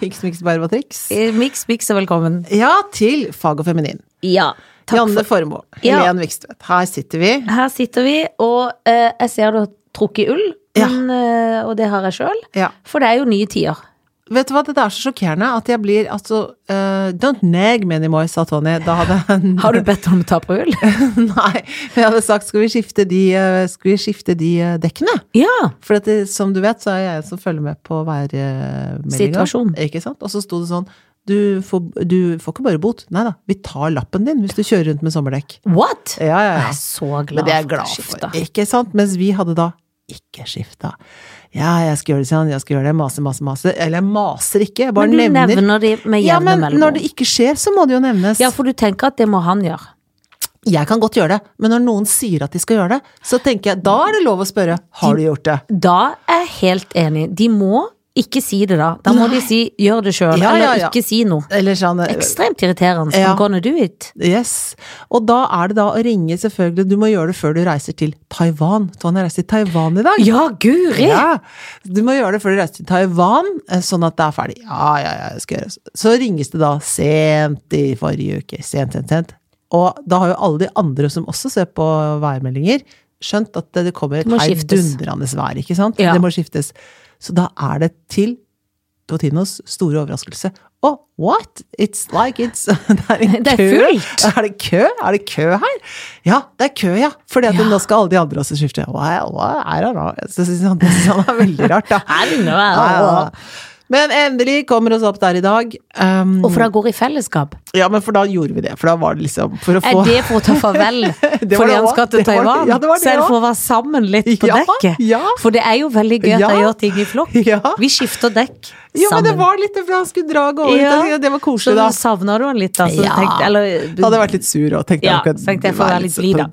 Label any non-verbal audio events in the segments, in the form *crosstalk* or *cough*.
Hiks, miks, barb og triks. Miks, miks og velkommen. Ja, til Fag og feminin. Ja, takk Janne for Formoe, Ja. Helen Vikstvedt. Her sitter vi. Her sitter vi, og eh, jeg ser du har trukket ull, Ja. men, eh, og det har jeg sjøl. Ja. For det er jo nye tider. Vet du hva, det er så sjokkerende at jeg blir altså uh, Don't nag me anymore, sa Tony. Da hadde han Har du bedt om å ta på hull? *laughs* Nei, men jeg hadde sagt skal vi skifte de, eh, skal vi skifte de eh, dekkene? Ja. For det, som du vet, så er jeg som følger med på værmeldinga. Ikke sant? Og så sto det sånn du får, du får ikke bare bot. Nei da, vi tar lappen din hvis du kjører rundt med sommerdekk. What? Ja, ja, Jeg er så glad Men det er jeg glad for. skifte. Ikke sant? Mens vi hadde da ikke skifta. Ja, jeg skal gjøre det sånn, jeg skal gjøre det, mase, mase, mase. Eller jeg maser ikke, jeg bare nevner. Men du nevner. nevner det med ja, men når det ikke skjer, så må det jo nevnes. Ja, for du tenker at det må han gjøre. Jeg kan godt gjøre det, men når noen sier at de skal gjøre det, så tenker jeg da er det lov å spørre har du gjort det. Da er jeg helt enig. De må ikke si det da. Da må Nei. de si 'gjør det sjøl', Ja, eller ja, ja. ikke si noe. Eller sånn eh, Ekstremt irriterende. Ja. I'm gonna do it. Yes. Og da er det da å ringe, selvfølgelig. Du må gjøre det før du reiser til Taiwan. Tony reiser til Taiwan i dag. Ja, guri! Ja, du må gjøre det før du reiser til Taiwan, eh, sånn at det er ferdig. Ja, ja, ja, jeg skal gjøre det. Så ringes det da sent i forrige uke. Sent, sent, sent. Og da har jo alle de andre som også ser på værmeldinger, skjønt at det kommer et heidundrende vær, ikke sant? Ja. Det må skiftes. Så da er det til Totinos store overraskelse. Oh, what? It's like it's *laughs* Det er en *laughs* Det er kø. fullt. Er det kø? Er det kø her? Ja, det er kø, ja. Fordi at Ja. nå skal alle de andre også skifte. Wow, wow, I don't know. Så synes han, han er veldig rart, da. I don't know. Men endelig kommer oss opp der i dag. Um, Og for da går i fellesskap. ja, men for da gjorde vi det. For da var det liksom for å Er det for å ta farvel fordi han skal til. Taiwan? Ja, det var det Selv for å være sammen litt på Ja, dekket? ja. For det er jo veldig gøy at Ja. gjør ting i flokk. *laughs* Ja. Vi skifter dekk Jo, men det var litt for han skulle dra og gå ut. Ja. Det var koselig, da. Så savna du han litt, da? Ja. tenkte, eller, du, Hadde vært litt sur og tenkte Ja, jeg tenkte jeg får være litt blid, da.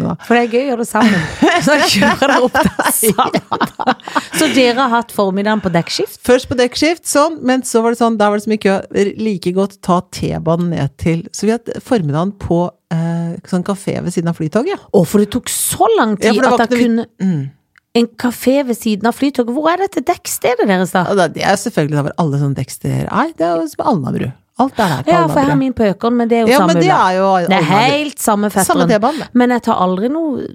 da. For det er gøy å gjøre det sammen. *laughs* Så kjører dere opp der *laughs* sammen. Så dere har hatt formiddagen på dekkskift? Først på dekkskift, sånn, men så var det sånn, der var det så mye kø. Like godt ta T-banen ned til Så vi hadde formiddagen på eh, sånn kafé ved siden av Flytoget. Å, for det tok så lang tid ja, at jeg kunne Mm. En kafé ved siden av Flytoget. Hvor er dette dekkstedet deres, da? Ja, Det er selvfølgelig der hvor alle sånne dekster er. Det er jo som Alnabru. Alt er der på Ja, for jeg har min på Økern, men det er jo Ja, samme men det er jo Det er helt samme Samme fetteren. T-bane. Men jeg tar aldri noe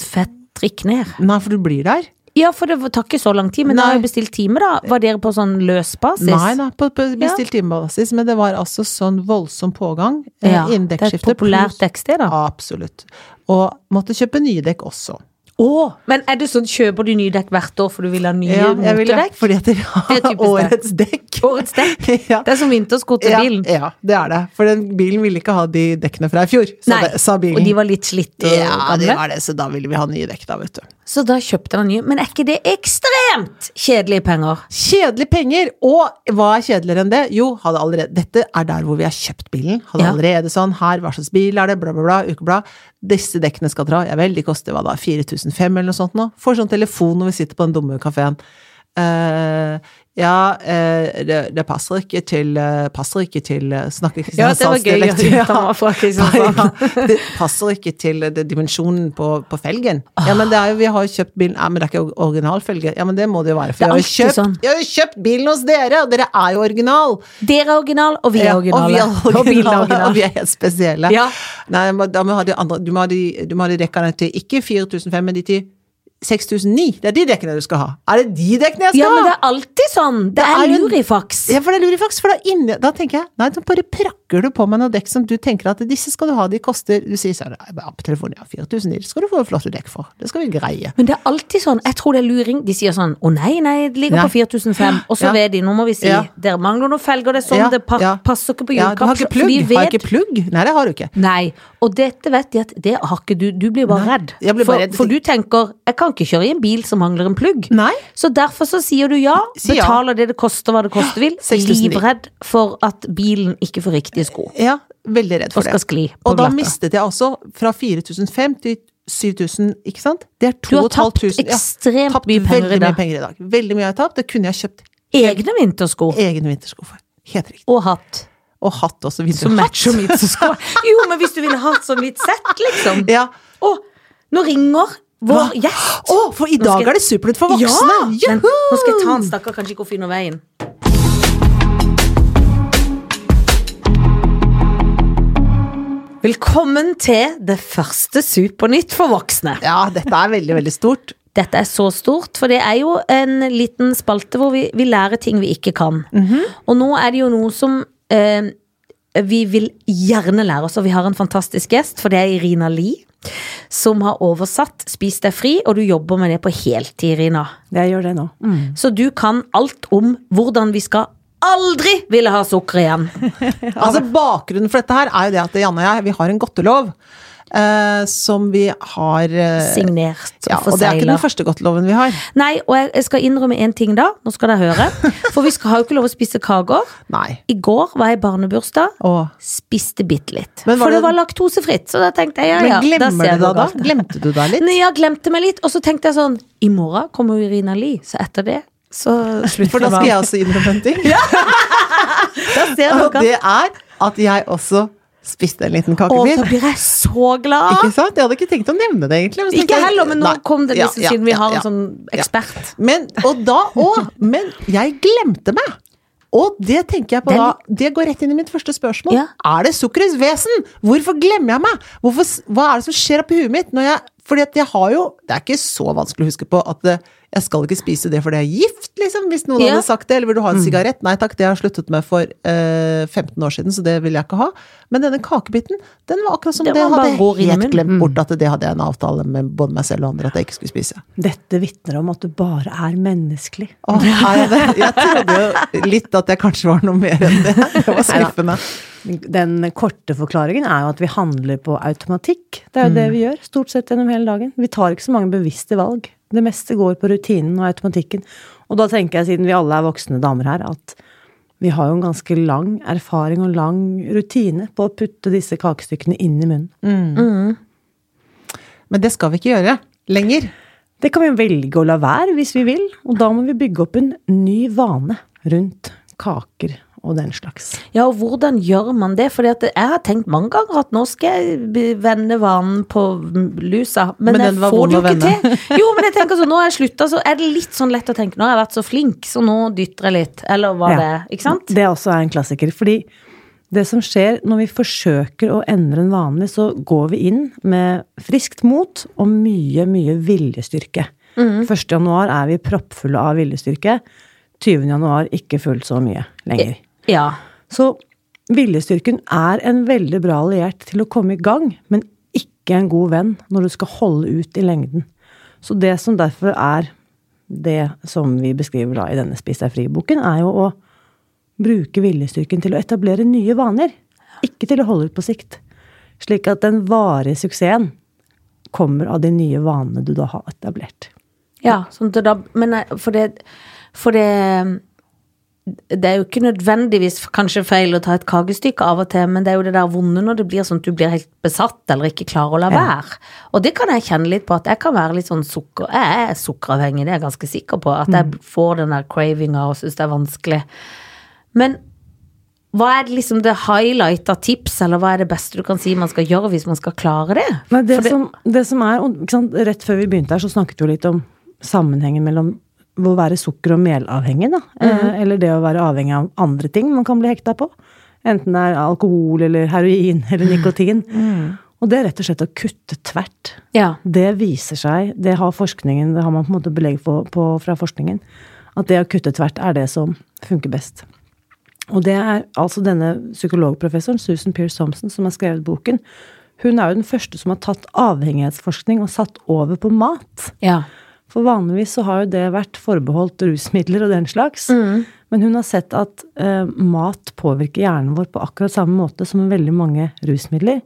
fett drikk ned. Nei, for du blir der? Ja, for det tar ikke så lang tid, men da har jeg bestilt time, da. Var dere på sånn løsbasis? Nei, nei, på, på bestilt timebasis, men det var altså sånn voldsom pågang eh, Ja, innen det er et populært dekksted, da. Absolutt. Og måtte kjøpe nye dekk også. Åh, men er det sånn, kjøper du nye dekk hvert år for du vil ha nye Ja, jeg motordekk? fordi at er har det. årets dekk. Årets dekk? *laughs* ja. Det er som vintersko til Ja, bilen. ja, det er det. For den bilen ville ikke ha de dekkene fra i fjor, sa, Nei, det, sa bilen. Og de var litt slitte og ja, det var det, så da ville vi ha nye dekk, da, vet du. Så da kjøpte han ny, Men er ikke det ekstremt kjedelige penger? Kjedelige penger! Og hva er kjedeligere enn det? Jo, hadde allerede Dette er der hvor vi har kjøpt bilen. Hadde Ja. allerede sånn Her, hva slags bil er det? Bla, bla, bla. Ukeblad. Disse dekkene skal dra. Ja vel, de koster hva da? 4500 eller noe sånt nå? Får sånn telefon når vi sitter på den dumme kafeen. Eh, ja, eh, det, det passer ikke til eh, Passer ikke til Snakker ikke Ja, det var gøy å høre vite han var fra Kristiansand. *laughs* Ja, det passer ikke til det, dimensjonen på, på felgen. Ja, men det er jo, vi har jo kjøpt bilen Ja, men det er ikke originalfelge. Ja, men det må det jo være. For jeg har kjøpt, sånn. jeg har jo kjøpt bilen hos dere, og dere er jo original! Dere er original, og vi er Ja. Og vi er *laughs* Og bilen er original. og vi er helt spesielle. Ja. Nei, må- da må ha de andre, du må ha de, du de rekkene til ikke 4500, men de til 6009. Det er de dekkene du skal ha. Er det de dekkene jeg skal ha? Ja, men det er alltid sånn. Det, Det er lurifaks. Ja, for det er lurifaks, for da, inni, da tenker jeg Nei, da bare prakker du på meg noen dekk som du tenker at disse skal du ha, de koster Du sier sånn ja, på telefonen, ja, 4000, det skal du få flotte dekk for. Det skal vi greie. Men det er alltid sånn. Jeg tror det er luring. De sier sånn å nei, nei, det ligger Nei. på 4005. Og så Ja. vet de, nå må vi si Ja. dere mangler noen felger, det er sånn, Ja, det pa ja. passer ikke på Ja, du har ikke plugg? For Har ikke plugg? Nei, det har du ikke. Nei, og dette vet de at det har ikke du. Du blir bare Nei, redd. blir for, redd. for du tenker jeg kan ikke kjøre i en bil som mangler en plugg. Nei. Så derfor så sier du ja, betaler det det koster hva det koster vil. 6009. Livredd for at bilen ikke får riktige sko. Ja, veldig redd for Og skal det. skli på Og da glatter. mistet jeg også fra 4005 til 7000, ikke sant? Det er 2500. Du har tapt 2500. Ja, ekstremt tapt mye penger i dag. mye penger i dag. Veldig mye har jeg tapt. Det kunne jeg kjøpt Egne vintersko. egne vintersko for. Helt riktig. Og hatt. Og hatt også. Som matcher matcher sko. Jo, men hvis du ville hatt sånn litt sett, liksom. Ja. Å, nå ringer vår gjest. Oh, for i dag jeg... er det Supernytt for voksne! Ja! Men nå skal jeg ta en stakkar, kanskje ikke hun finner veien. Velkommen til det første Supernytt for voksne. Ja, dette er veldig, veldig stort. Dette er så stort, for det er jo en liten spalte hvor vi, vi lærer ting vi ikke kan. Og nå er det jo noe som eh, vi vil gjerne lære oss, og vi har en fantastisk gjest, for det er Irina Lie. Som har oversatt Spis deg fri, og du jobber med det på heltid, Rina. Jeg gjør det nå. Så du kan alt om hvordan vi skal aldri ville ha sukker igjen. *laughs* Altså Bakgrunnen for dette her er jo det at Janne og jeg vi har en godtelov eh, som vi har eh, Signert og ja, Og det er ikke den første godteloven vi har. Nei, og jeg, jeg skal innrømme en ting da. Nå skal dere høre. For vi skal, har jo ikke lov å spise kaker. Nei. I går var jeg i barnebursdag. Og, Spiste bitte litt. Men For det det- var laktosefritt, så da tenkte jeg ja men ja. da glemmer ser du det da? galt. Glemte du deg litt? Nei, jeg glemte meg litt, og så tenkte jeg sånn I morgen kommer jo Irina Li, så etter det så slutter For da skal jeg også innrømme en ting. *laughs* Da ser Og det er at jeg også spiste en liten Å, da blir jeg så glad! Ikke sant? Jeg hadde ikke tenkt å nevne det, egentlig. men Ikke jeg- heller, men nå Nei. kom det liksom ja, siden vi har en sånn ekspert. Men, og da òg. Men jeg glemte meg. Og det tenker jeg på er da. Det går rett inn i mitt første spørsmål. Ja. Er det sukkerets vesen? Hvorfor glemmer jeg meg? Hvorfor, hva er det som skjer oppi huet mitt? Når jeg, fordi at jeg har jo Det er ikke så vanskelig å huske på at det, jeg skal ikke spise det fordi jeg er gift, liksom. Hvis noen Ja. hadde sagt det. Eller vil du ha en sigarett? Nei takk, det har jeg sluttet med for eh, 15 år siden, så det vil jeg ikke ha. Men denne kakebiten, den var akkurat som Det det, hadde jeg helt glemt bort at det hadde jeg en avtale med både meg selv og andre at jeg ikke skulle spise. Dette vitner om at du bare er menneskelig. Åh, er jeg det? Jeg trodde jo litt at jeg kanskje var noe mer enn det. Det var skuffende. Den korte forklaringen er jo at vi handler på automatikk. Det er jo det vi gjør stort sett gjennom hele dagen. Vi tar ikke så mange bevisste valg. Det meste går på rutinen og automatikken. Og da tenker jeg, siden vi alle er voksne damer her, at vi har jo en ganske lang erfaring og lang rutine på å putte disse kakestykkene inn i munnen. Men det skal vi ikke gjøre lenger. Det kan vi velge å la være hvis vi vil, og da må vi bygge opp en ny vane rundt kaker og den slags. Ja, og hvordan gjør man det? For jeg har tenkt mange ganger at nå skal jeg vende vanen på lusa, men, Men jeg den får det jo ikke til. Jo, men jeg tenker så, nå har jeg slutta, så er det litt sånn lett å tenke nå har jeg vært så flink, så nå dytter jeg litt. Eller hva Ja. det er. Ikke sant? Det også er en klassiker. Fordi det som skjer når vi forsøker å endre en vane, så går vi inn med friskt mot og mye, mye viljestyrke. 1. januar er vi proppfulle av viljestyrke. 20. januar ikke fullt så mye lenger. Ja. Så viljestyrken er en veldig bra alliert til å komme i gang, men ikke en god venn når du skal holde ut i lengden. Så det som derfor er det som vi beskriver da i denne Spis deg fri-boken, er jo å bruke viljestyrken til å etablere nye vaner, ikke til å holde ut på sikt. Slik at den varige suksessen kommer av de nye vanene du da har etablert. ja sånn da, men for det, for det det er jo ikke nødvendigvis kanskje feil å ta et kakestykke av og til, men det er jo det der vonde når det blir sånn at du blir helt besatt eller ikke klarer å la Ja. være. Og det kan jeg kjenne litt på, at jeg kan være litt sånn sukker... Jeg er sukkeravhengig, det er jeg ganske sikker på. At jeg får den der cravinga og syns det er vanskelig. Men hva er det liksom det highlighta tips, eller hva er det beste du kan si man skal gjøre hvis man skal klare det? Nei, det, det- som, det som er, sant, Rett før vi begynte her, så snakket vi litt om sammenhengen mellom å være sukker- og melavhengig, da. Eh, eller det å være avhengig av andre ting man kan bli hekta på. Enten det er alkohol eller heroin *laughs* eller nikotin. Og det er rett og slett å kutte tvert. Ja. Det viser seg, det har forskningen, det har man på en måte belegg på, på fra forskningen, at det å kutte tvert er det som funker best. Og det er altså denne psykologprofessoren, Susan Pearce Thompson, som har skrevet boken. Hun er jo den første som har tatt avhengighetsforskning og satt over på mat. ja. For vanligvis så har jo det vært forbeholdt rusmidler og den slags. Men hun har sett at eh, mat påvirker hjernen vår på akkurat samme måte som veldig mange rusmidler.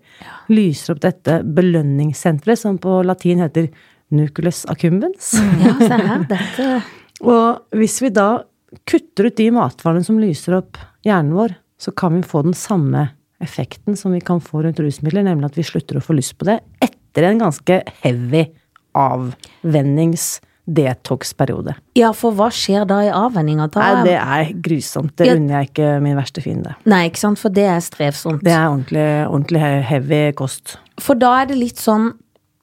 Lyser opp dette belønningssenteret, som på latin heter nucleus accumbens. Ja, se her, dette *laughs* Og hvis vi da kutter ut de matvarene som lyser opp hjernen vår, så kan vi få den samme effekten som vi kan få rundt rusmidler, nemlig at vi slutter å få lyst på det etter en ganske heavy avvennings-detox-periode. Ja, for hva skjer da i avvenninga? Nei, det er grusomt. Det Ja. unner jeg ikke min verste fiende. Nei, ikke sant, for det er strevsomt. Det er ordentlig, ordentlig heavy kost. For da er det litt sånn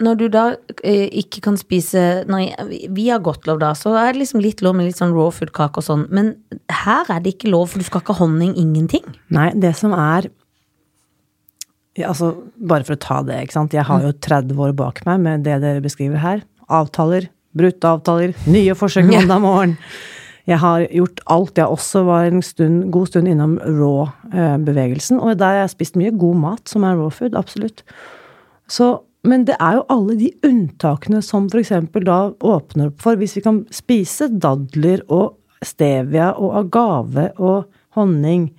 når du da eh, ikke kan spise Når vi har godt lov da, så er det liksom litt lov med litt sånn raw food-kake og sånn, men her er det ikke lov, for du skal ikke ha honning, ingenting. Nei, det som er ja, altså, Bare for å ta det, ikke sant. Jeg har jo 30 år bak meg med det dere beskriver her. Avtaler, brutte avtaler, nye forsøk mandag morgen. Jeg har gjort alt. Jeg også var en stund, god stund innom raw-bevegelsen. Og der har jeg spist mye god mat, som er raw food. Absolutt. Så, men det er jo alle de unntakene som f.eks. da åpner opp for Hvis vi kan spise dadler og stevia og agave og honning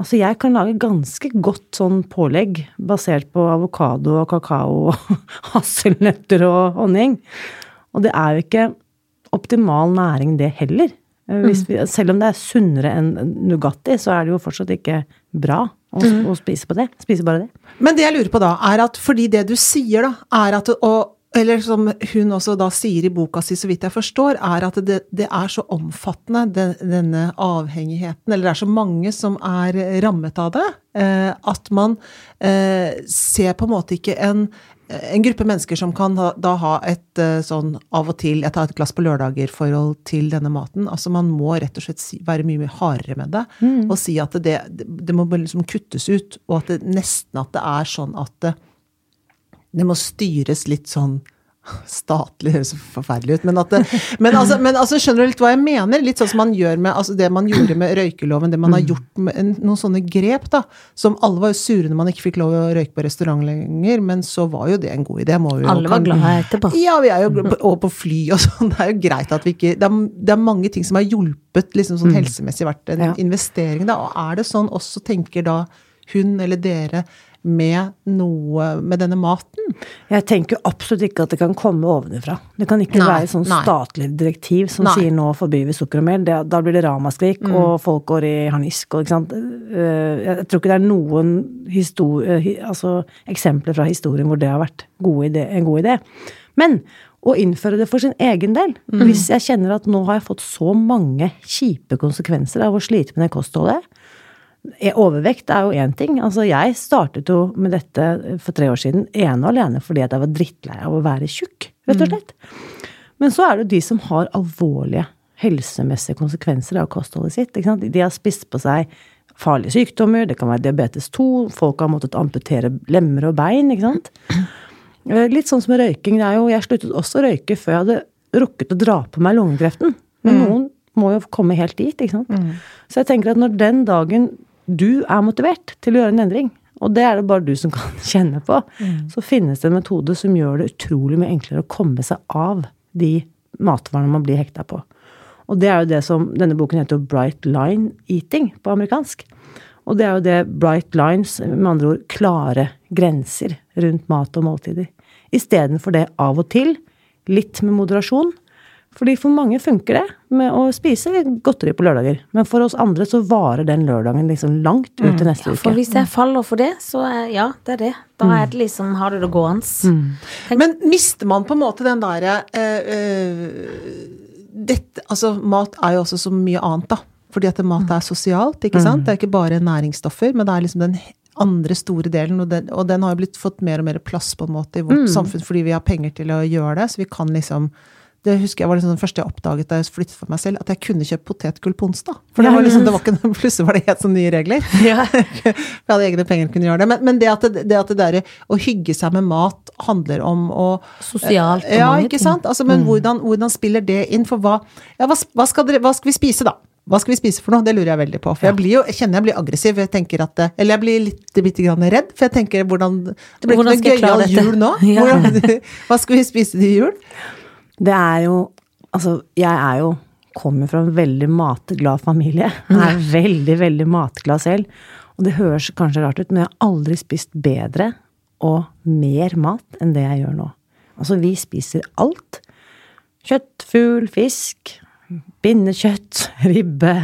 Altså, jeg kan lage ganske godt sånn pålegg basert på avokado og kakao og *laughs* hasselnøtter og honning. Og det er jo ikke optimal næring, det heller. Vi, selv om det er sunnere enn Nugatti, så er det jo fortsatt ikke bra å, mm. å spise på det. Spise bare det. Men det jeg lurer på da, er at fordi det du sier, da, er at og eller som hun også da sier i boka si, så vidt jeg forstår, er at det, det er så omfattende, den, denne avhengigheten, eller det er så mange som er rammet av det, eh, at man eh, ser på en måte ikke en, en gruppe mennesker som kan da, da ha et eh, sånn av og til Jeg tar et glass på lørdager-forhold til denne maten. Altså man må rett og slett si, være mye mye hardere med det. Mm. Og si at det, det, må liksom kuttes ut. Og at det nesten at det er sånn at det, det må styres litt sånn Statlig høres forferdelig ut, men, det, men, altså, men altså, skjønner du litt hva jeg mener? Litt sånn som man gjør med altså det man gjorde med røykeloven, det man har mm. gjort med noen sånne grep, da. Som alle var jo sure når man ikke fikk lov å røyke på restaurant lenger, men så var jo det en god idé. Alle var glade etterpå. Ja, vi er jo og på fly og sånn. Det er jo greit at vi ikke Det er, det er mange ting som har hjulpet liksom sånn mm. helsemessig, vært en ja. investering, da. Og er det sånn også tenker da hun eller dere med noe med denne maten? Jeg tenker absolutt ikke at det kan komme ovenfra. Det kan ikke nei, være et nei. statlig direktiv som nei. sier nå forbyr vi sukker og mel. Det, da blir det ramaskrik, mm. og folk går i harnisk. Og, eh, jeg tror ikke det er noen eh, altså, eksempler fra historien hvor det har vært god idé, en god idé. Men å innføre det for sin egen del. Mm. Hvis jeg kjenner at nå har jeg fått så mange kjipe konsekvenser av å slite med det kostholdet, Overvekt er jo én ting. Altså, jeg startet jo med dette for tre år siden ene og alene fordi jeg var drittlei av å være tjukk, rett og mm. slett. Mm. Men så er det jo de som har alvorlige helsemessige konsekvenser av kostholdet sitt. De har spist på seg farlige sykdommer, det kan være diabetes 2, folk har måttet amputere lemmer og bein, ikke sant. Eh, litt sånn som røyking. Det er jo, jeg sluttet også å røyke før jeg hadde rukket å dra på meg lungekreften. Men mm. noen må jo komme helt dit, ikke sant. Mm. Så jeg tenker at når den dagen du er motivert til å gjøre en endring, og det er det bare du som kan *laughs* kjenne på, mm. så finnes det en metode som gjør det utrolig mye enklere å komme seg av de matvarene man blir hekta på. Og det er jo det som Denne boken heter Bright Line Eating på amerikansk. Og det er jo det bright lines, med andre ord klare grenser rundt mat og måltider. Istedenfor det av og til, litt med moderasjon, fordi for mange funker det med å spise godteri på lørdager. Men for oss andre så varer den lørdagen liksom langt ut til neste mm. uke. For hvis jeg faller for det, så ja, det er det. Da mm. er det liksom, har du det gående. Mm. Men mister man på en måte den derre øh, øh, dette, Altså, mat er jo også så mye annet, da. Fordi at mat er sosialt, ikke sant. Mm. Det er ikke bare næringsstoffer, men det er liksom den andre store delen, og den, og den har jo blitt fått mer og mer plass på en måte i vårt mm. samfunn fordi vi har penger til å gjøre det, så vi kan liksom det husker jeg var liksom det første jeg oppdaget da jeg flyttet for meg selv, at jeg kunne kjøpe potetgull på onsdag. For det var liksom, det var ikke, *laughs* plutselig var det helt sånn nye regler. *laughs* Ja. *laughs* jeg hadde egne penger kunne gjøre det. Men, men det at det, det, at det der, å hygge seg med mat handler om å Sosialt. ja, ikke sant? Altså, men mm. hvordan, hvordan, spiller det inn? For hva, ja, hva, hva, skal dere, hva skal vi spise, da? Hva skal vi spise for noe? Det lurer jeg veldig på. For jeg, blir jo, jeg kjenner jeg blir aggressiv. Jeg at, eller jeg blir litt litt grann redd. For jeg tenker hvordan Det blir hvordan ikke noe gøyal jul nå. Ja. Hvordan, hva skal vi spise til jul? Det er jo Altså, jeg er jo Kommer fra en veldig matglad familie. Jeg er veldig, veldig matglad selv. Og det høres kanskje rart ut, men jeg har aldri spist bedre og mer mat enn det jeg gjør nå. Altså, vi spiser alt. Kjøtt, fugl, fisk, pinnekjøtt, *laughs* ribbe,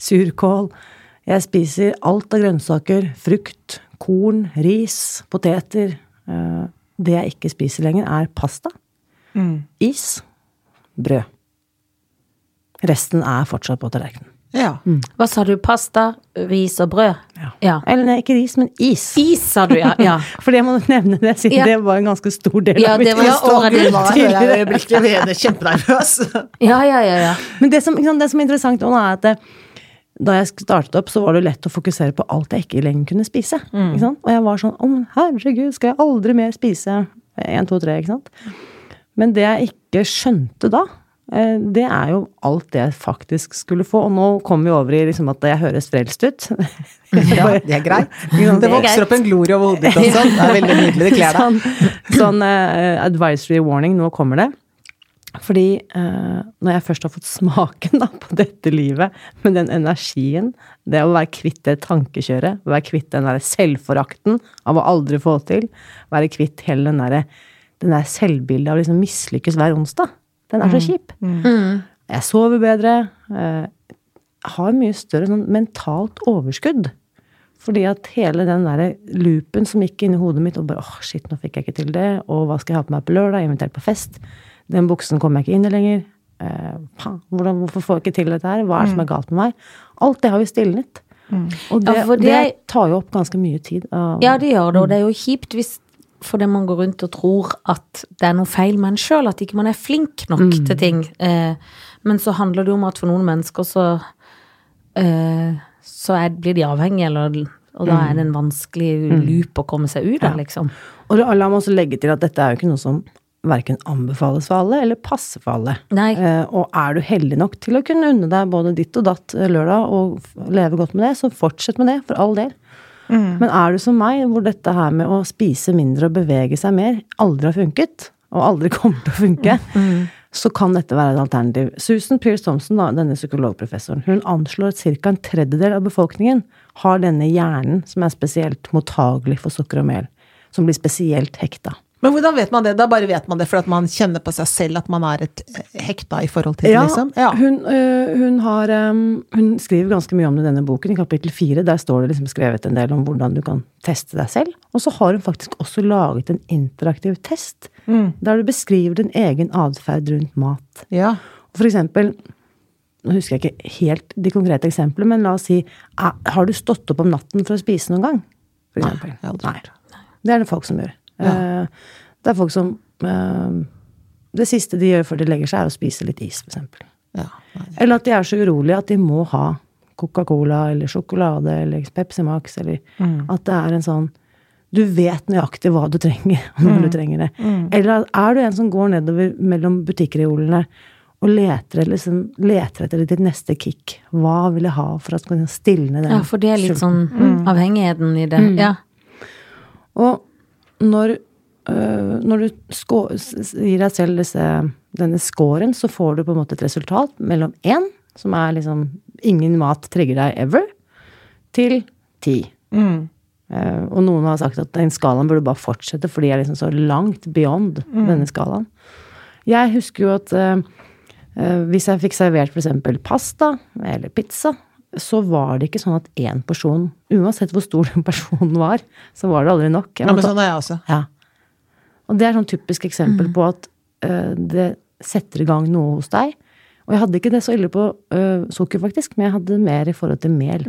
surkål. Jeg spiser alt av grønnsaker, frukt, korn, ris, poteter. Eh, det jeg ikke spiser lenger, er pasta. Mm. Is. Brød. Resten er fortsatt på tallerkenen. Ja. Hva sa du? Pasta, ris og brød? Ja. Ja. Eller nei, ikke ris, men is. Is, sa du, ja. *laughs* ja. For det må du nevne det, siden Ja. det var en ganske stor del Ja, av mitt det var Ja, stor var er tidligere. kjempenervøs. Ja, ja, ja. ja. Men det som, det som er interessant nå, er at det, da jeg startet opp, så var det lett å fokusere på alt jeg ikke lenger kunne spise. Ikke sant? Og jeg var sånn Å, herregud, skal jeg aldri mer spise én, to, tre, ikke sant? Men det jeg ikke skjønte da, eh, det er jo alt det jeg faktisk skulle få. Og nå kommer vi over i liksom at jeg høres frelst ut. *laughs* Ja, *laughs* det er greit. Det er vokser opp en glorie over hodet ditt også. Det er veldig nydelig, det kler deg. *laughs* Sånn, sånn uh, advisory warning, nå kommer det. Fordi uh, når jeg først har fått smaken da, på dette livet, med den energien, det å være kvitt det tankekjøret, være kvitt den der selvforakten av å aldri få til, være kvitt hele den der, den der selvbildet av liksom mislykkes hver onsdag, den er så kjip. Jeg sover bedre, eh, har mye større sånn mentalt overskudd. Fordi at hele den der loopen som gikk inn i hodet mitt, og bare åh, shit, nå fikk jeg ikke til det, og hva skal jeg ha på meg på lørdag, invitert på fest, den buksen kommer jeg ikke inn i lenger, eh, hvordan, hvorfor får jeg ikke til dette her, hva er det som er galt med meg? Alt det har vi stilnet. Og det, Ja, det, det- tar jo opp ganske mye tid. Uh, Ja, det gjør det, og det er jo kjipt hvis fordi man går rundt og tror at det er noe feil med en sjøl, at ikke man er flink nok til ting. Eh, men så handler det om at for noen mennesker så eh, så er, blir de avhengige, eller, og da er det en vanskelig loop å komme seg ut av, liksom. Og la meg også legge til at dette er jo ikke noe som verken anbefales for alle, eller passer for alle. Eh, og er du heldig nok til å kunne unne deg både ditt og datt lørdag, og leve godt med det, så fortsett med det, for all del. Men er du som meg, hvor dette her med å spise mindre og bevege seg mer aldri har funket, og aldri kommer til å funke, så kan dette være et alternativ. Susan Pearce Thompson, da, denne psykologprofessoren, hun anslår at ca. en tredjedel av befolkningen har denne hjernen som er spesielt mottagelig for sukker og mel. Som blir spesielt hekta. Men hvordan vet man det? Da bare vet man det fordi man kjenner på seg selv at man er et eh, hekta i forhold til det, Ja, liksom? Ja. Hun, øh, hun, har, øhm, hun skriver ganske mye om det i denne boken. I kapittel fire der står det liksom skrevet en del om hvordan du kan teste deg selv. Og så har hun faktisk også laget en interaktiv test, der du beskriver din egen atferd rundt mat. ja. For eksempel, nå husker jeg ikke helt de konkrete eksemplene, men la oss si eh, Har du stått opp om natten for å spise noen gang? For eksempel. Nei. har Det er det folk som gjør. Eh, Det er folk som eh, Det siste de gjør før de legger seg, er å spise litt is, for eksempel. Ja. Eller at de er så urolige at de må ha Coca-Cola eller sjokolade eller Pepsi Max, eller at det er en sånn Du vet nøyaktig hva du trenger, *laughs* når du trenger det. Eller er du en som går nedover mellom butikkreolene og leter, liksom, leter etter ditt neste kick? Hva vil jeg ha for at man stilne den Ja, for det er litt sånn avhengigheten i det. Ja. Og når, øh, når du gir deg selv disse, denne scoren, så får du på en måte et resultat mellom én, som er liksom ingen mat trigger deg ever, til ti. Eh, og noen har sagt at den skalaen burde bare fortsette, for de er liksom så langt beyond denne skalaen. Jeg husker jo at uh, uh, hvis jeg fikk servert f.eks. pasta eller pizza, så var det ikke sånn at én porsjon, uansett hvor stor *laughs* den personen var, så var det aldri nok. Ja, men sånn er jeg også. ja. Og det er sånn typisk eksempel på at uh, det setter i gang noe hos deg. Og jeg hadde ikke det så ille på uh, sukker, faktisk, men jeg hadde det mer i forhold til mel.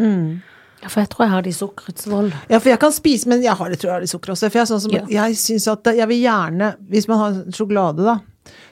Ja, For jeg tror jeg har det i sukkerets vold. Ja, for jeg kan spise, men jeg har det, tror jeg har litt sukker også. For jeg, er sånn som, Ja. jeg synes at jeg vil gjerne, hvis man har sjokolade, da,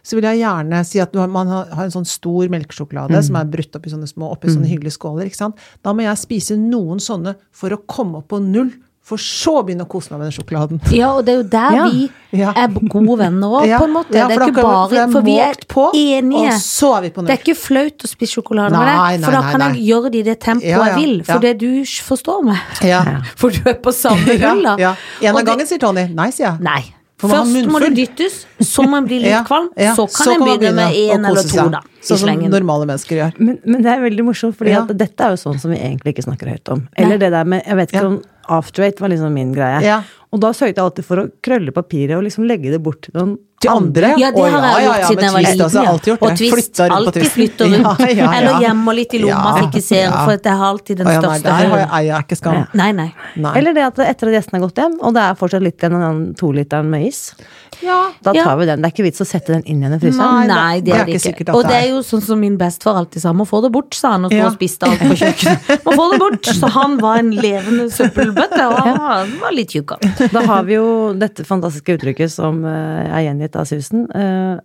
så vil jeg gjerne si at har, man har, en sånn stor melkesjokolade som er brutt opp i sånne små, oppi sånne hyggelige skåler, ikke sant. Da må jeg spise noen sånne for å komme opp på null, for så å begynne å kose meg med den sjokoladen. Ja, og det er jo der Ja. vi er gode venner òg, *laughs* Ja, på en måte. ja, det er ikke vi- bare for For vi er på, enige. Og så er vi på Det er ikke flaut å spise sjokolade Nei, med deg, for da kan nei. jeg gjøre det i det tempoet Ja, ja, jeg vil. For ja. det du forstår meg. Ja. *laughs* For du er på samme *laughs* hull, da. Ja, ja. En av gangen, sier Tony. Nei, sier jeg. Nei. For man Først må det dyttes, så må man bli *laughs* litt Ja, kvalm. ja. Så kan Så en begynne med én eller to, da. Sånn som normale mennesker gjør. Men, men det er veldig morsomt, for Ja. dette er jo sånn som vi egentlig ikke snakker høyt om. Eller det der med Jeg vet ikke Ja. om after eight var liksom min greie. Ja. Og da sørget jeg alltid for å krølle papiret og liksom legge det bort til noen Til andre? Ja, det har jeg ja, gjort ja, siden jeg var liten. også, ja. alltid gjort Og det. Twist Flytta rundt alltid Twist. flytter rundt. Ja, ja, ja. Eller gjemmer litt i lomma Ja, så ikke ser, ja. for jeg har alltid den største største der har jeg, jeg ikke skam. Ja. Nei, nei. Nei. Eller det at etter at gjestene har gått hjem, og det er fortsatt litt igjen av den toliteren med is Ja. Da Ja. tar vi den. Det er ikke vits å sette den inn igjen i fryseren. Nei, Nei, det er det ikke. ikke. og det er. jo sånn som min bestefar alltid sa, må få det bort, sa han og sto Ja. og spiste alt på kjøkkenet. *laughs* Må få det bort! Så han var en levende søppelbøtte, og han var litt tjukk. Da har vi jo dette fantastiske uttrykket som eh, er gjengitt av Susan. Eh,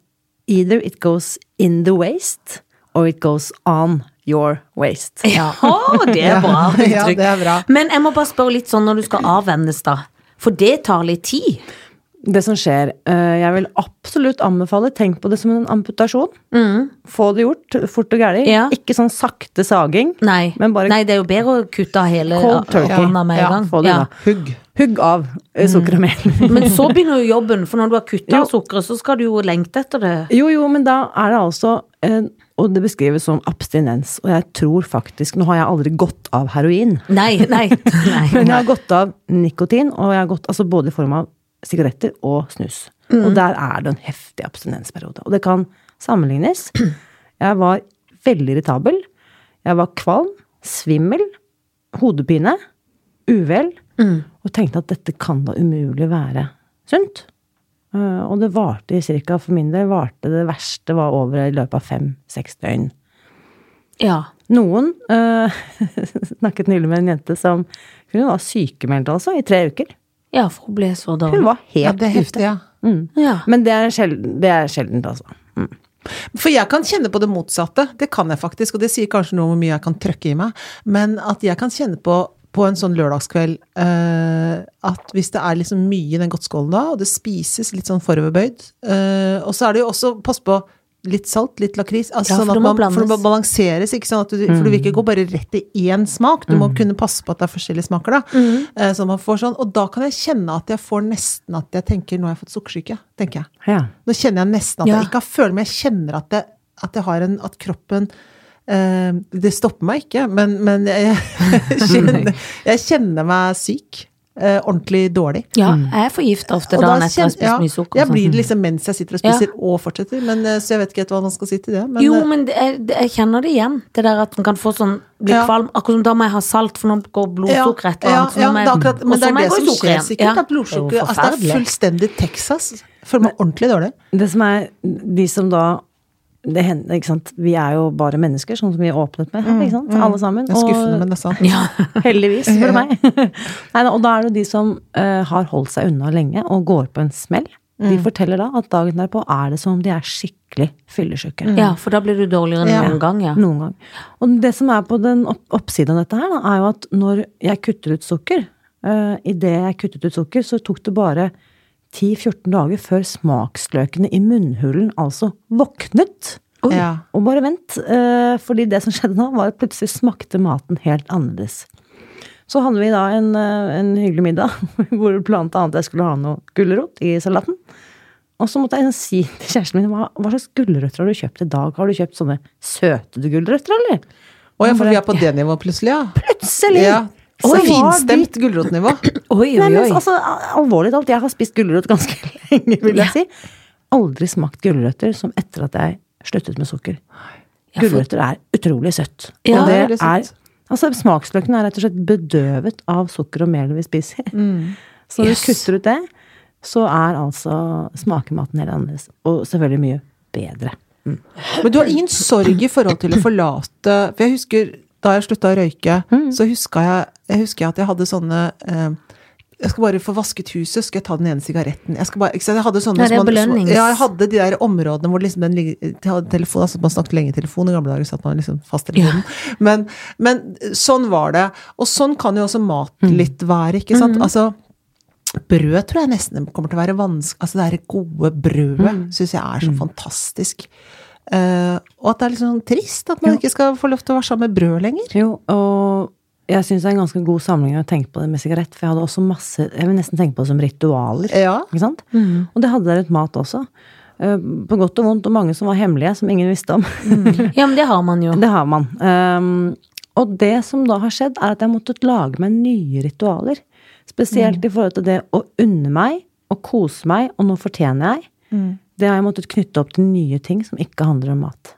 either it goes in the waste, or it goes on your waste. *laughs* Ja, det er bra Ja, uttrykk. det er bra. Men jeg må bare spørre litt sånn når du skal avvennes, da. For det tar litt tid. Det som skjer, eh, jeg vil absolutt anbefale, tenk på det som en amputasjon. Få det gjort fort og gærlig. Mm. Ja. Ikke sånn sakte saging. Nei. Men bare- Nei, det er jo bedre å kutte av hele hånda med en Ja, gang. få det Ja. Hugg. Hugg av eh, sukker og mel. *laughs* Men så *laughs* begynner jo jobben, for når du har kutta av sukkeret, så skal du jo lengte etter det. Jo, jo, men da er det altså eh, Og det beskrives som abstinens. Og jeg tror faktisk Nå har jeg aldri gått av heroin. Nei, nei. *laughs* nei. Men jeg har gått av nikotin, og jeg har gått altså både i form av sigaretter og snus. Og der er det en heftig abstinensperiode. Og det kan sammenlignes. Jeg var veldig irritabel. Jeg var kvalm, svimmel, hodepine, uvel, og tenkte at dette kan da umulig være sunt. Eh, og det varte i cirka, for min del, varte det verste var over i løpet av fem-seks døgn. Ja. Noen øh, *laughs* snakket nylig med en jente som hun var sykemeldt altså, i tre uker. Ja, for hun ble så Hun var helt Ja, det er heftig, ja. Ja. Men det er sjelden, det er sjeldent, altså. Mm. For jeg kan kjenne på det motsatte, det kan jeg faktisk, og det sier kanskje noe om hvor mye jeg kan trøkke i meg, men at jeg kan kjenne på på en sånn lørdagskveld uh, at hvis det er liksom mye i den godtskålen da, og det spises litt sånn foroverbøyd, uh, og så er det jo også, pass på, litt salt, litt lakris, altså Ja, sånn for at det må man, for det må balanseres, ikke sånn at du, for du vil ikke gå bare rett i én smak, du må kunne passe på at det er forskjellige smaker da, eh, så man får sånn, og da kan jeg kjenne at jeg får nesten at jeg tenker, nå har jeg fått sukkersyke, tenker jeg. Ja. Nå kjenner jeg nesten at Ja. jeg ikke har følt, men jeg kjenner at jeg, at jeg har en At kroppen uh, Det stopper meg ikke, men, men jeg, jeg, *laughs* kjenner, jeg kjenner meg syk. Eh, ordentlig dårlig. ja, jeg er forgifta ofte Og dagen da etter jeg spist ja, mye sukker. Jeg blir sånn. det liksom mens jeg sitter og spiser og fortsetter, men, eh, så jeg vet ikke helt hva man skal si til det. Men, jo, eh, men det er, det, jeg kjenner det igjen. Det der at man kan få sånn bli Ja. kvalm. Akkurat som da må jeg ha salt, for nå går blodsukkeret et eller ja, ja, er akkurat, men det er det jeg som skjer sikkert. Ja. at blodsukker altså, Det er fullstendig Texas. Føler meg ordentlig dårlig. Det som er De som da det hender, ikke sant? Vi er jo bare mennesker, sånn som vi åpnet med her, ikke sant? Alle sammen. Det er skuffende, men det er sant. Ja. *laughs* Heldigvis, for *laughs* meg. Nei, og da er det jo de som uh, har holdt seg unna lenge og går på en smell. De forteller da at dagen derpå er det som om de er skikkelig fyllesyke. ja, for da blir du dårligere enn Ja. noen gang, ja. Noen gang. Og det som er på den opp oppsiden av dette her, da, er jo at når jeg kutter ut sukker uh, Idet jeg kuttet ut sukker, så tok det bare 10-14 dager før smaksløkene i munnhulen altså våknet. Ja. Og bare vent, eh, fordi det som skjedde nå, var at plutselig smakte maten helt annerledes. Så hadde vi da en, eh, en hyggelig middag, *laughs* hvor blant annet jeg skulle ha noe gulrot i salaten. Og så måtte jeg si til kjæresten min hva, hva slags gulrøtter har du kjøpt i dag? Har du kjøpt sånne søtede gulrøtter, eller? Å ja, for vi er på det nivået plutselig, ja. Plutselig! ja. Så oi, finstemt gulrotnivå. *clears throat* Oi, Nei, oi, men oi. altså, alvorlig talt, jeg har spist gulrot ganske *laughs* lenge, vil jeg si. Aldri smakt gulrøtter som etter at jeg sluttet med sukker. Gulrøtter er utrolig søtt. Ja, og det er søtt. Altså, smaksløkene er rett og slett bedøvet av sukker og mel vi spiser. Så når Yes. du kutter ut det, så er altså smakematen helt annerledes. Og selvfølgelig mye bedre. Men du har ingen sorg i forhold til å forlate For jeg husker da jeg slutta å røyke, så huska jeg, jeg husker at jeg hadde sånne eh, jeg skal bare få vasket huset, skal jeg ta den ene sigaretten. Jeg bare, jeg hadde sånne som man- belønnings- Ja, jeg hadde de der områdene hvor liksom den telefon, altså Man snakket lenge i telefon, i gamle dager satt man liksom fast i telefonen. Men, men sånn var det. Og sånn kan jo også mat litt være, ikke sant. Altså Brød tror jeg nesten kommer til å være vanskelig Altså det er gode brødet Mm. syns jeg er så fantastisk. Eh, og at det er litt sånn trist at man ikke skal få lov til å være sammen med brød lenger. Jo, og jeg syns det er en ganske god sammenheng å tenke på det med sigarett, for jeg hadde også masse Jeg vil nesten tenke på det som ritualer. Ja. Ikke sant? Og det hadde dere et mat også. Uh, På godt og vondt, og mange som var hemmelige, som ingen visste om. *laughs* Ja, men det har man jo. Det har man. Um, og det som da har skjedd, er at jeg har måttet lage meg nye ritualer. Spesielt i forhold til det å unne meg og kose meg, og nå fortjener jeg. Det har jeg måttet knytte opp til nye ting som ikke handler om mat.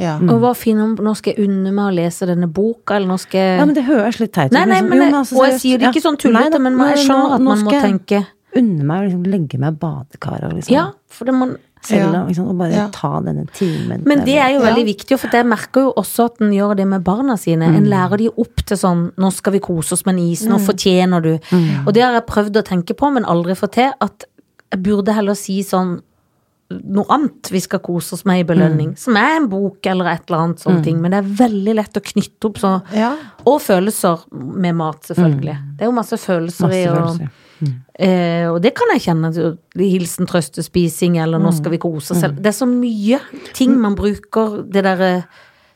Ja. Mm. Og hva finner om Nå skal jeg unne meg å lese denne boka, eller nå skal jeg Ja, men det høres litt teit ut. Nei, nei, liksom. men, Jo, jeg- altså, og jeg sier det ikke sånn tullete, Nei men jeg skjønner at man må skal jeg- tenke unne meg å liksom legge meg i badekaret og liksom Ja, for det må selv Ja. om, liksom, og bare Ja. ta denne timen. Men det er jo Ja. veldig viktig, for jeg merker jo også at en gjør det med barna sine. En lærer de opp til sånn 'nå skal vi kose oss med en is, nå fortjener du'. Og det har jeg prøvd å tenke på, men aldri fått til. At jeg burde heller si sånn noe annet vi skal kose oss med i belønning. Som er en bok eller et eller annet sånne ting. Men det er veldig lett å knytte opp så Ja. Og følelser med mat, selvfølgelig. Det er jo masse følelser Masse i og, følelser. Eh, og det kan jeg kjenne. Hilsen trøstespising, eller nå skal vi kose oss. eller- Det er så mye ting man bruker det derre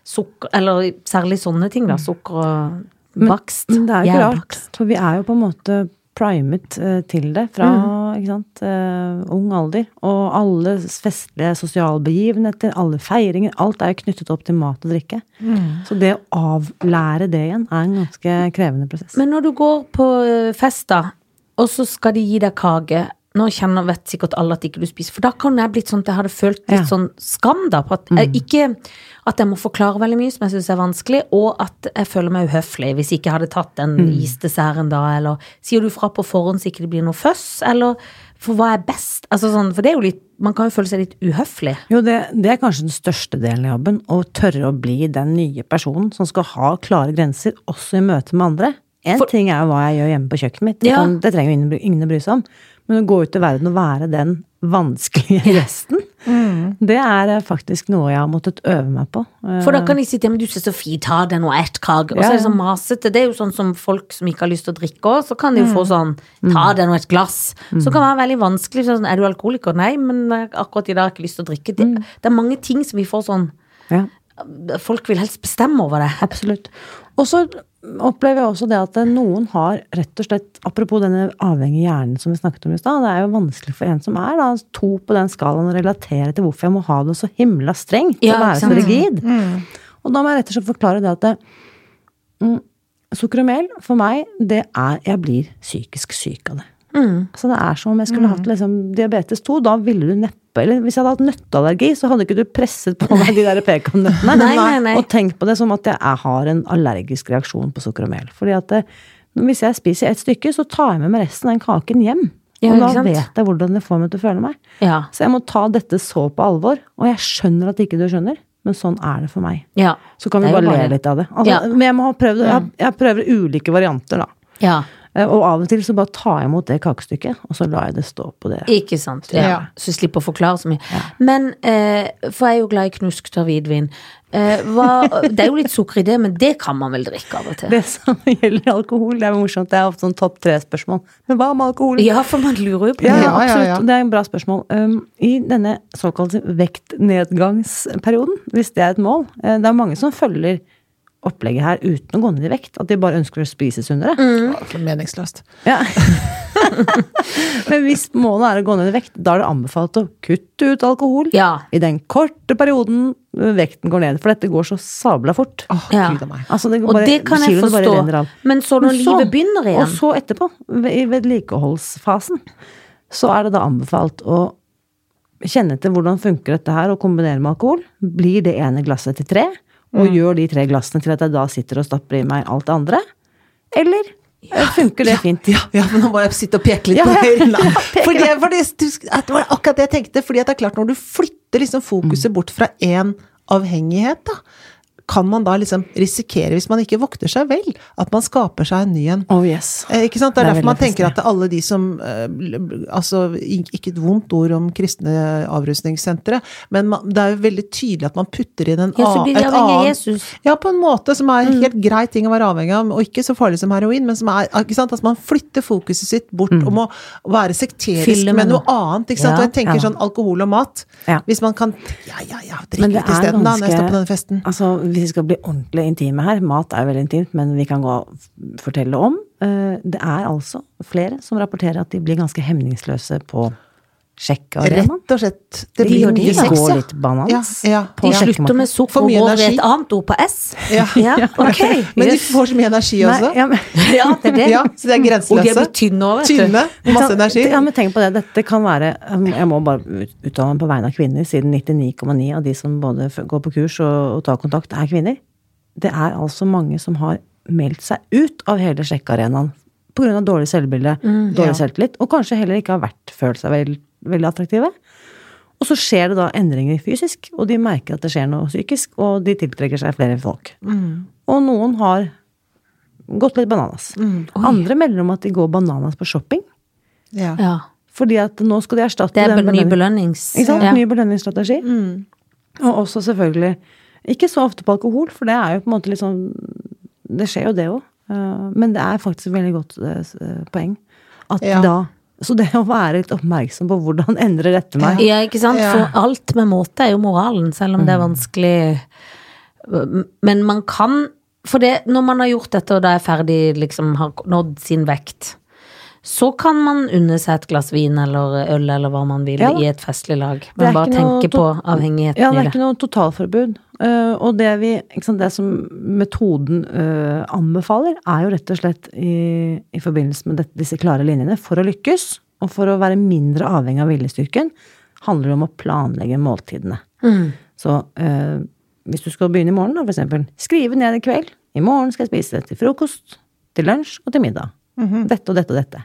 sukker Eller særlig sånne ting, da. Sukker og bakst. Men det er jo ikke rart, for vi er jo på en måte primet eh, til det fra ikke sant, eh, ung alder. Og alle festlige sosialbegivenheter, alle feiringer, alt er jo knyttet opp til mat og drikke. Så det å avlære det igjen er en ganske krevende prosess. Men når du går på eh, fest, da, og så skal de gi deg kake Nå kjenner, vet sikkert alle at ikke du spiser, for da kan jeg blitt sånn at jeg hadde følt litt Ja. sånn skam, da. På at, mm. Ikke at jeg må forklare veldig mye, som jeg syns er vanskelig, og at jeg føler meg uhøflig hvis jeg ikke hadde tatt den isdesserten da, eller sier du fra på forhånd så ikke det blir noe føss, eller for hva er best? Altså sånn, for det er jo litt Man kan jo føle seg litt uhøflig. Jo, det, det er kanskje den største delen av jobben. Å tørre å bli den nye personen som skal ha klare grenser, også i møte med andre. En ting er jo hva jeg gjør hjemme på kjøkkenet mitt, det, Ja. det trenger jo ingen, ingen å bry seg om. Men å gå ut i verden og være den vanskelige gjesten, det er eh, faktisk noe jeg har måttet øve meg på. Eh, For da kan de sitte hjemme, du ser så fint, ta deg nå ett kake. Og så er det så sånn masete. Det er jo sånn som folk som ikke har lyst til å drikke òg, så kan de jo få sånn, ta deg nå et glass. Så kan det være veldig vanskelig. Sånn, er du alkoholiker? Nei, men eh, akkurat i dag har jeg ikke lyst til å drikke. Det, det er mange ting som vi får sånn ja. Folk vil helst bestemme over det. Absolutt. Og så opplever jeg også det at noen har rett og slett, apropos denne avhengige hjernen som vi snakket om i stad, det er jo vanskelig for en som er da to på den skalaen å relatere til hvorfor jeg må ha det så himla strengt, Ja, og være så rigid. rigid. Og da må jeg rett og slett forklare det at det, mm, sukker og mel for meg, det er Jeg blir psykisk syk av det. Så det er som om jeg skulle hatt liksom, diabetes 2. Da ville du neppe Eller hvis jeg hadde hatt nøtteallergi, så hadde ikke du presset på meg de der pekannøttene. *laughs* Og tenkt på det som at jeg har en allergisk reaksjon på sukker og mel. Fordi at det, hvis jeg spiser ett stykke, så tar jeg med meg resten av den kaken hjem. Ja, og da vet jeg hvordan det får meg til å føle meg. Ja. Så jeg må ta dette så på alvor. Og jeg skjønner at ikke du skjønner, men sånn er det for meg. ja. Så kan vi bare bare le litt av det. Altså, Ja. Men jeg, må ha prøvd, jeg, jeg prøver ulike varianter, da. Ja. Eh, Og av og til så bare tar jeg imot det kakestykket, og så lar jeg det stå på det. Ikke sant. Ja. Ja. Så jeg slipper å forklare så mye. Men, eh, for jeg er jo glad i knusktørr hvitvin. Eh, hva, det er jo litt sukker i det, men det kan man vel drikke av og til? Det som gjelder alkohol, det er morsomt. Det er ofte sånn topp tre-spørsmål. Men hva med alkohol? Ja, for man lurer jo på det. Ja, ja, absolutt. ja. Det er en bra spørsmål. Um, I denne såkalte vektnedgangsperioden, hvis det er et mål eh, Det er mange som følger opplegget her uten å gå ned i vekt. At de bare ønsker å spise sunnere. Ja, meningsløst. Ja. *laughs* Men hvis målet er å gå ned i vekt, da er det anbefalt å kutte ut alkohol Ja. i den korte perioden vekten går ned. For dette går så sabla fort. Oh, Ja. Altså, det går Og det kan jeg forstå. Men så når Men så- livet begynner igjen Og så etterpå, i vedlikeholdsfasen, så er det da anbefalt å kjenne til hvordan funker dette her, og kombinere med alkohol. Blir det ene glasset til tre, og gjør de tre glassene til at jeg da sitter og stapper i meg alt det andre? Eller ja, funker det fint? Ja, ja, men nå må jeg sitte og peke litt på høyre *laughs* ja, Fordi, fordi, du- at det var akkurat det jeg tenkte. Fordi at det er klart, når du flytter liksom fokuset bort fra én avhengighet, da, kan man da liksom risikere, hvis man ikke vokter seg vel, at man skaper seg en ny en. Oh yes. Eh, Ikke sant? Det er, Det er derfor man tenker at alle de som eh, Altså, ikke et vondt ord om kristne avrusningssentre, men man, det er jo veldig tydelig at man putter inn en Ja, så blir de avhengig av Jesus. Ja, på en måte som er Mm. en helt grei ting å være avhengig av, og ikke så farlig som heroin, men som er ikke sant? at man flytter fokuset sitt bort Mm. om å være sekterisk Filmen. med noe annet. Ikke sant? Ja, og jeg tenker ja. sånn alkohol og mat. Ja. Hvis man kan Ja, ja, ja, drikke litt isteden da, når jeg står på denne festen. Altså, hvis vi skal bli ordentlig intime her, mat er veldig intimt, men vi kan gå fortelle om. eh, Det er altså flere som rapporterer at de blir ganske hemningsløse på sjekkearenaen. Rett og slett. Det blir de De går litt banans. Ja, ja, De slutter med For og går ved et annet ord på S. Ja. *laughs* Ja, *laughs* ok. Men de får så mye energi Nei, også. ja, men, *laughs* Ja, det er det. Så de er Og de er blitt tynne òg, vet du. Tynne. Masse energi. Ja, men tenk på det. Dette kan være um, Jeg må bare ut- uttale meg på vegne av kvinner, siden 99,9 av de som både går på kurs og, og tar kontakt, er kvinner. Det er altså mange som har meldt seg ut av hele sjekkearenaen av dårlig selvbilde, dårlig Ja. selvtillit, og kanskje heller ikke har vært, følt seg vel, veldig attraktive. Og så skjer det da endringer fysisk, og de merker at det skjer noe psykisk, og de tiltrekker seg flere folk. Og noen har gått litt bananas. Andre melder om at de går bananas på shopping, Ja. Ja. fordi at nå skal de erstatte Det er den be- ny belønning- belønnings... Ikke sant? Ja. Ny belønningsstrategi. Og også selvfølgelig Ikke så ofte på alkohol, for det er jo på en måte litt sånn Det skjer jo det òg. Men det er faktisk et veldig godt eh, eh, poeng. At Ja. da Så det å være litt oppmerksom på hvordan endrer dette meg Ja, ikke sant? Ja. For alt med måte er jo moralen, selv om det er vanskelig. Men man kan For det, når man har gjort dette og da er ferdig, liksom har nådd sin vekt, så kan man unne seg et glass vin eller øl eller hva man vil Ja i et festlig lag. Men bare tenke på avhengigheten Ja, det i er ikke noe totalforbud. Uh, og det vi sant, Det som metoden uh, anbefaler, er jo rett og slett i, i forbindelse med dette, disse klare linjene, for å lykkes, og for å være mindre avhengig av viljestyrken, handler det om å planlegge måltidene. Mm. Så uh, hvis du skal begynne i morgen, da, for eksempel, skrive ned i kveld. I morgen skal jeg spise til frokost, til lunsj og til middag. Dette og dette og dette.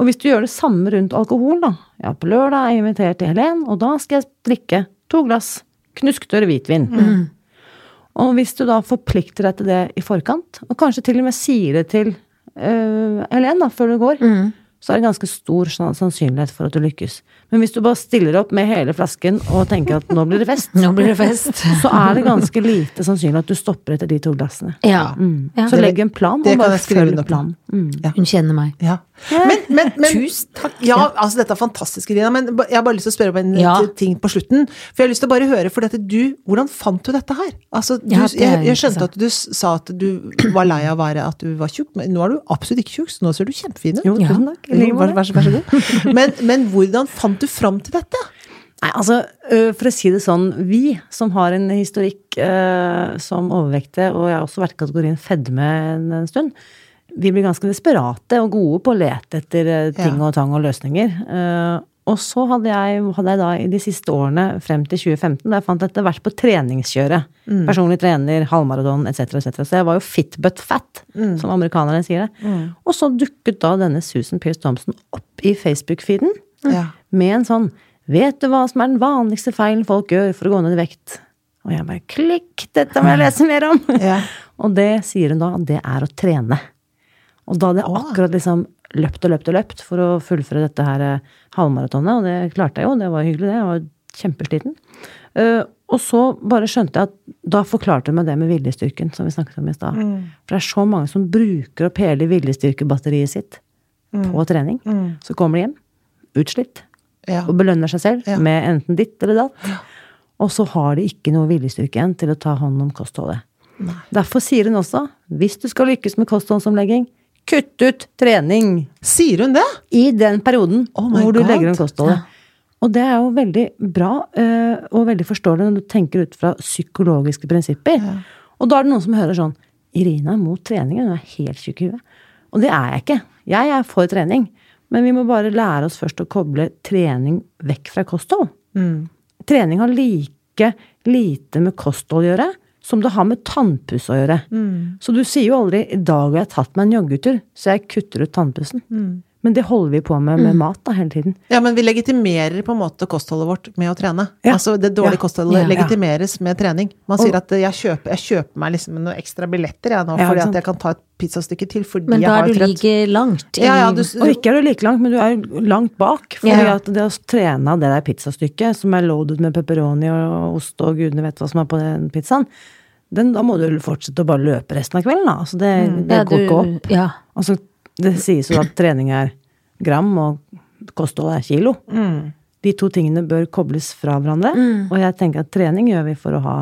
Og hvis du gjør det samme rundt alkohol, da. Ja, på lørdag er jeg invitert til Helen, og da skal jeg drikke to glass knusktørr hvitvin. Og hvis du da forplikter deg til det i forkant, og kanskje til og med sier det til uh, Helen da, før du går, så er det ganske stor sannsynlighet for at du lykkes. Men hvis du bare stiller opp med hele flasken og tenker at nå blir det fest, *laughs* Nå blir det fest. *laughs* så er det ganske lite sannsynlig at du stopper etter de to glassene. Ja. Mm. Ja. Så legg en plan, det og bare følg planen. Mm. Hun kjenner meg. Ja. Men, men, men Tusen takk. Ja, altså dette er fantastisk, Irina, men jeg har bare lyst til å spørre om en Ja. ting på slutten. For jeg har lyst til å bare høre, for dette du, hvordan fant du dette her? Altså, du, Ja, det jeg, jeg skjønte at du sa at du var lei av å være at du var tjukk, men nå er du absolutt ikke tjukk, så nå ser du kjempefin ut. Jo, Ja. tusen takk. Jo, Vær, vær, vær så god. *laughs* Men, men hvordan fant du fram til dette? Nei, altså, for å si det sånn, vi som har en historikk eh, som overvektige, og jeg har også vært i kategorien fedme en, en stund, vi blir ganske desperate og gode på å lete etter ting Ja. og tang og løsninger. Eh, og så hadde jeg, hadde jeg da i de siste årene, frem til 2015, da jeg fant jeg vært på treningskjøret. Personlig trener, halvmaraton etc., etc. Så jeg var jo fit but fat, som amerikanerne sier det. Og så dukket da denne Susan Pierce Thompson opp i Facebook-feeden Ja. med en sånn Vet du hva som er den vanligste feilen folk gjør for å gå ned i vekt? Og jeg bare klikk, dette må jeg lese mer om! Ja. *laughs* og det sier hun da, det er å trene. Og da hadde jeg akkurat liksom løpt og løpt og løpt for å fullføre dette her eh, halvmaratonet, og det klarte jeg jo, det var hyggelig det, jeg var kjempesliten. Eh, og så bare skjønte jeg at da forklarte hun meg det med viljestyrken, som vi snakket om i stad. For det er så mange som bruker opp hele viljestyrkebatteriet sitt på trening. Så kommer de hjem, utslitt, Ja. og belønner seg selv Ja. med enten ditt eller datt. Og så har de ikke noe viljestyrke igjen til å ta hånd om kostholdet. Derfor sier hun også, hvis du skal lykkes med kostholdsomlegging, kutt ut trening Sier hun det? i den perioden Oh hvor du God. legger om kostholdet. Og det er jo veldig bra eh, og veldig forståelig når du tenker ut fra psykologiske prinsipper. Og da er det noen som hører sånn Irina er mot trening, hun er helt tjukk i huet. Og det er jeg ikke. Jeg er for trening. Men vi må bare lære oss først å koble trening vekk fra kosthold. Trening har like lite med kosthold å gjøre som det har med tannpuss å gjøre. Så du sier jo aldri 'i dag har jeg tatt meg en joggetur, så jeg kutter ut tannpussen'. Men det holder vi på med med mat da hele tiden. Ja, men vi legitimerer på en måte kostholdet vårt med å trene. Ja. Altså det dårlige Ja. kostholdet Ja. legitimeres med trening. Man sier at jeg kjøper, jeg kjøper meg liksom noen ekstra billetter jeg nå, Ja, fordi at jeg kan ta et pizzastykke til fordi jeg har trent. Men da er du like langt i Ja, ja, du, Og ikke er du like langt, men du er langt bak. Fordi Ja. at det å trene av det der pizzastykket, som er loaded med pepperoni og ost og gudene vet hva som er på den pizzaen, den, da må du fortsette å bare løpe resten av kvelden, da. Altså det, det Ja, går ikke opp. Ja. Altså, det sies jo at trening er gram, og kosthold er kilo. De to tingene bør kobles fra hverandre. Og jeg tenker at trening gjør vi for å ha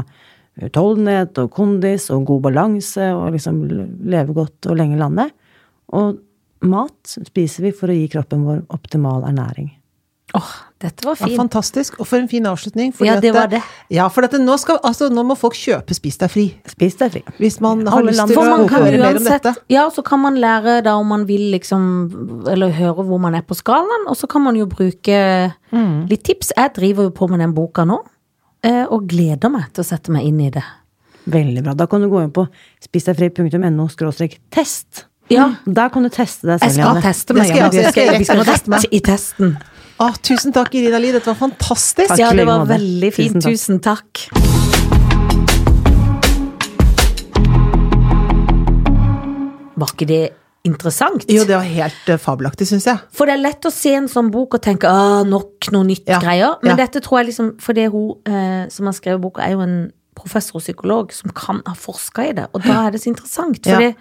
utholdenhet og kondis og god balanse og liksom leve godt og lenge lande. Og mat spiser vi for å gi kroppen vår optimal ernæring. Åh, dette var fint. ja, fantastisk. Og for en fin avslutning. fordi Ja, det var det. Ja, for at nå, skal, altså, nå må folk kjøpe Spis deg fri. Spis deg fri. Hvis man har Alle lyst land- til For å høre mer om dette. Ja, så kan man lære da om man vil liksom Eller høre hvor man er på skalaen, og så kan man jo bruke litt tips. Jeg driver jo på med den boka nå, eh, og gleder meg til å sette meg inn i det. Veldig bra. Da kan du gå inn på spisdegfri.no test Ja. Der kan du teste deg Jeg skal teste Det meg. skal jeg også. Jeg skal- jeg skal skal teste meg. i testen. Å, tusen takk, Irina Li. Dette var fantastisk. Takk. Ja, det var veldig fint. Tusen Tusen takk. Var ikke det interessant? Jo, det var helt uh, fabelaktig, syns jeg. For det er lett å se en sånn bok og tenke ah, nok noe nytt Ja, greier. Men ja. dette tror jeg liksom Fordi hun eh, som har skrevet boka, er jo en professor og psykolog som kan ha forska i det. Og da er det så interessant. For Ja.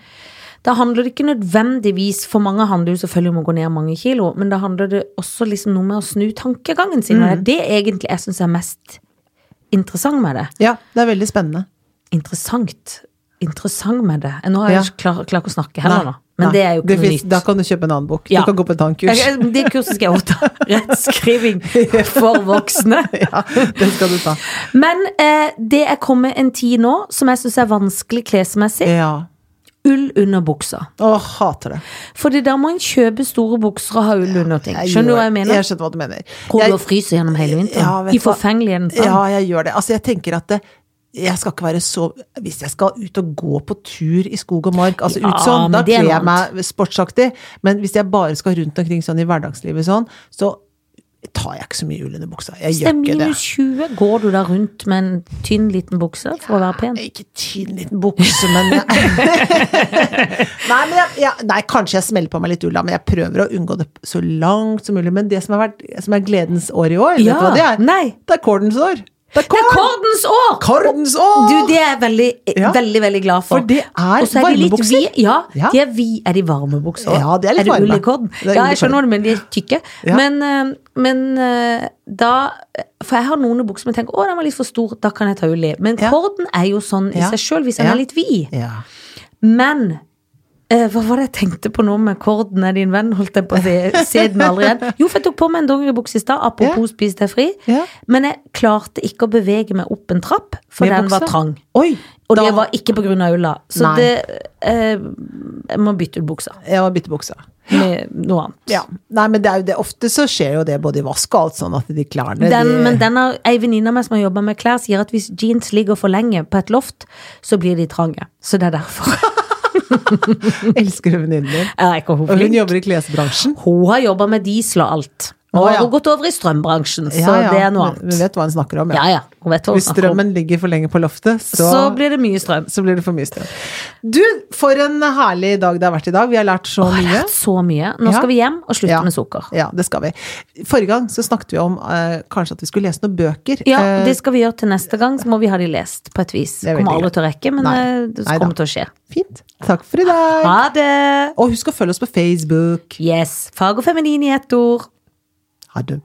Da handler det ikke nødvendigvis For mange handler jo selvfølgelig om å gå ned mange kilo, men da handler det også liksom noe med å snu tankegangen sin. Og det er det egentlig jeg syns er mest interessant med det. Ja, det er veldig spennende. Interessant. Interessant med det. Nå har jeg Ja. ikke klar, klar ikke å snakke heller, Nei, nå. Men nei. det er jo ikke nytt. Da kan du kjøpe en annen bok. Ja. Du kan gå på et annet kurs. Det kurset skal jeg også ta. *laughs* Rettskriving for voksne. *laughs* ja, det skal du ta. Men eh, det er kommet en tid nå som jeg syns er vanskelig klesmessig. Ja. Ull under buksa. Åh, hater det. Fordi da må en kjøpe store bukser og ha ull under ting. Skjønner du hva jeg mener? Jeg skjønner hva du mener. Hvor Jeg- du og fryser gjennom hele vinteren? Ja, I du hva? forfengeligheten. sånn. Ja, jeg gjør det. Altså, jeg tenker at det, jeg skal ikke være så Hvis jeg skal ut og gå på tur i skog og mark, altså Ja, ut sånn, da det er kler jeg meg sportsaktig. Men hvis jeg bare skal rundt omkring sånn i hverdagslivet sånn, så tar jeg ikke så mye ull under buksa. Jeg Hvis det er gjør ikke det. minus 20, går du da rundt med en tynn liten bukse for å være pen? Ikke tynn liten bukse, men. *laughs* Nei, men jeg, jeg, nei, kanskje jeg smeller på meg litt ull, da, men jeg prøver å unngå det så langt som mulig. Men det som, har vært, som er gledens år i år, vet du hva det er? nei. Det er Cordens år. Det er Det er Kordens år! Kordens år! Du, det er jeg veldig, Ja. veldig, veldig glad for. For det er er varmebukser. de varmebukser. Ja, Ja. de er, vi, er de varmebukser også? Ja, de er litt er varme. Det Ja, jeg skjønner det, men de er tykke. Ja. Men, eh, men eh, da For jeg har noen bukser som jeg tenker å, den var litt for stor, da kan jeg ta ull i. Men korden er jo sånn i seg sjøl, hvis den er litt vid. Ja. Men eh, hva var det jeg tenkte på nå med korden er din venn? Holdt jeg på å si. Se den aldri igjen. Jo, for jeg tok på meg en dongeribukse i stad, apropos spis deg fri. Ja. Men jeg klarte ikke å bevege meg opp en trapp, for Med den var trang. Oi! Og da- det var ikke på grunn av ulla. Så Nei. det eh, Jeg må bytte ut buksa Jeg må bytte buksa. med noe annet. Ja. Nei, men det er jo det. Ofte så skjer jo det både i vask og alt sånn at de klærne Den, de... men den har ei venninne av meg som har jobba med klær, sier at hvis jeans ligger for lenge på et loft, så blir de trange. Så det er derfor. *laughs* *laughs* Elsker du venninnen din. Og hun jobber i klesbransjen. Hun har jobba med diesel og alt. Og har hun gått over i strømbransjen, så Ja, ja. det er noe Hun annet. vet hva hun snakker om. Ja ja, hun hun Hvis strømmen om. ligger for lenge på loftet, så, Så blir det mye strøm. så blir det for mye strøm. Du, for en herlig dag det har vært i dag. Vi har lært så Åh, mye. lært så mye. Nå skal vi hjem og slutte med sukker. Ja, det skal vi. Forrige gang så snakket vi om eh, kanskje at vi skulle lese noen bøker. Ja, Eh, det skal vi gjøre til neste gang, så må vi ha de lest på et vis. Er Kommer aldri til å rekke, men Nei. eh, det Nei da. til å skje. Fint. Takk for i dag. Ha det! Og husk å følge oss på Facebook. Yes. Fag og feminin i ett ord. Ha det.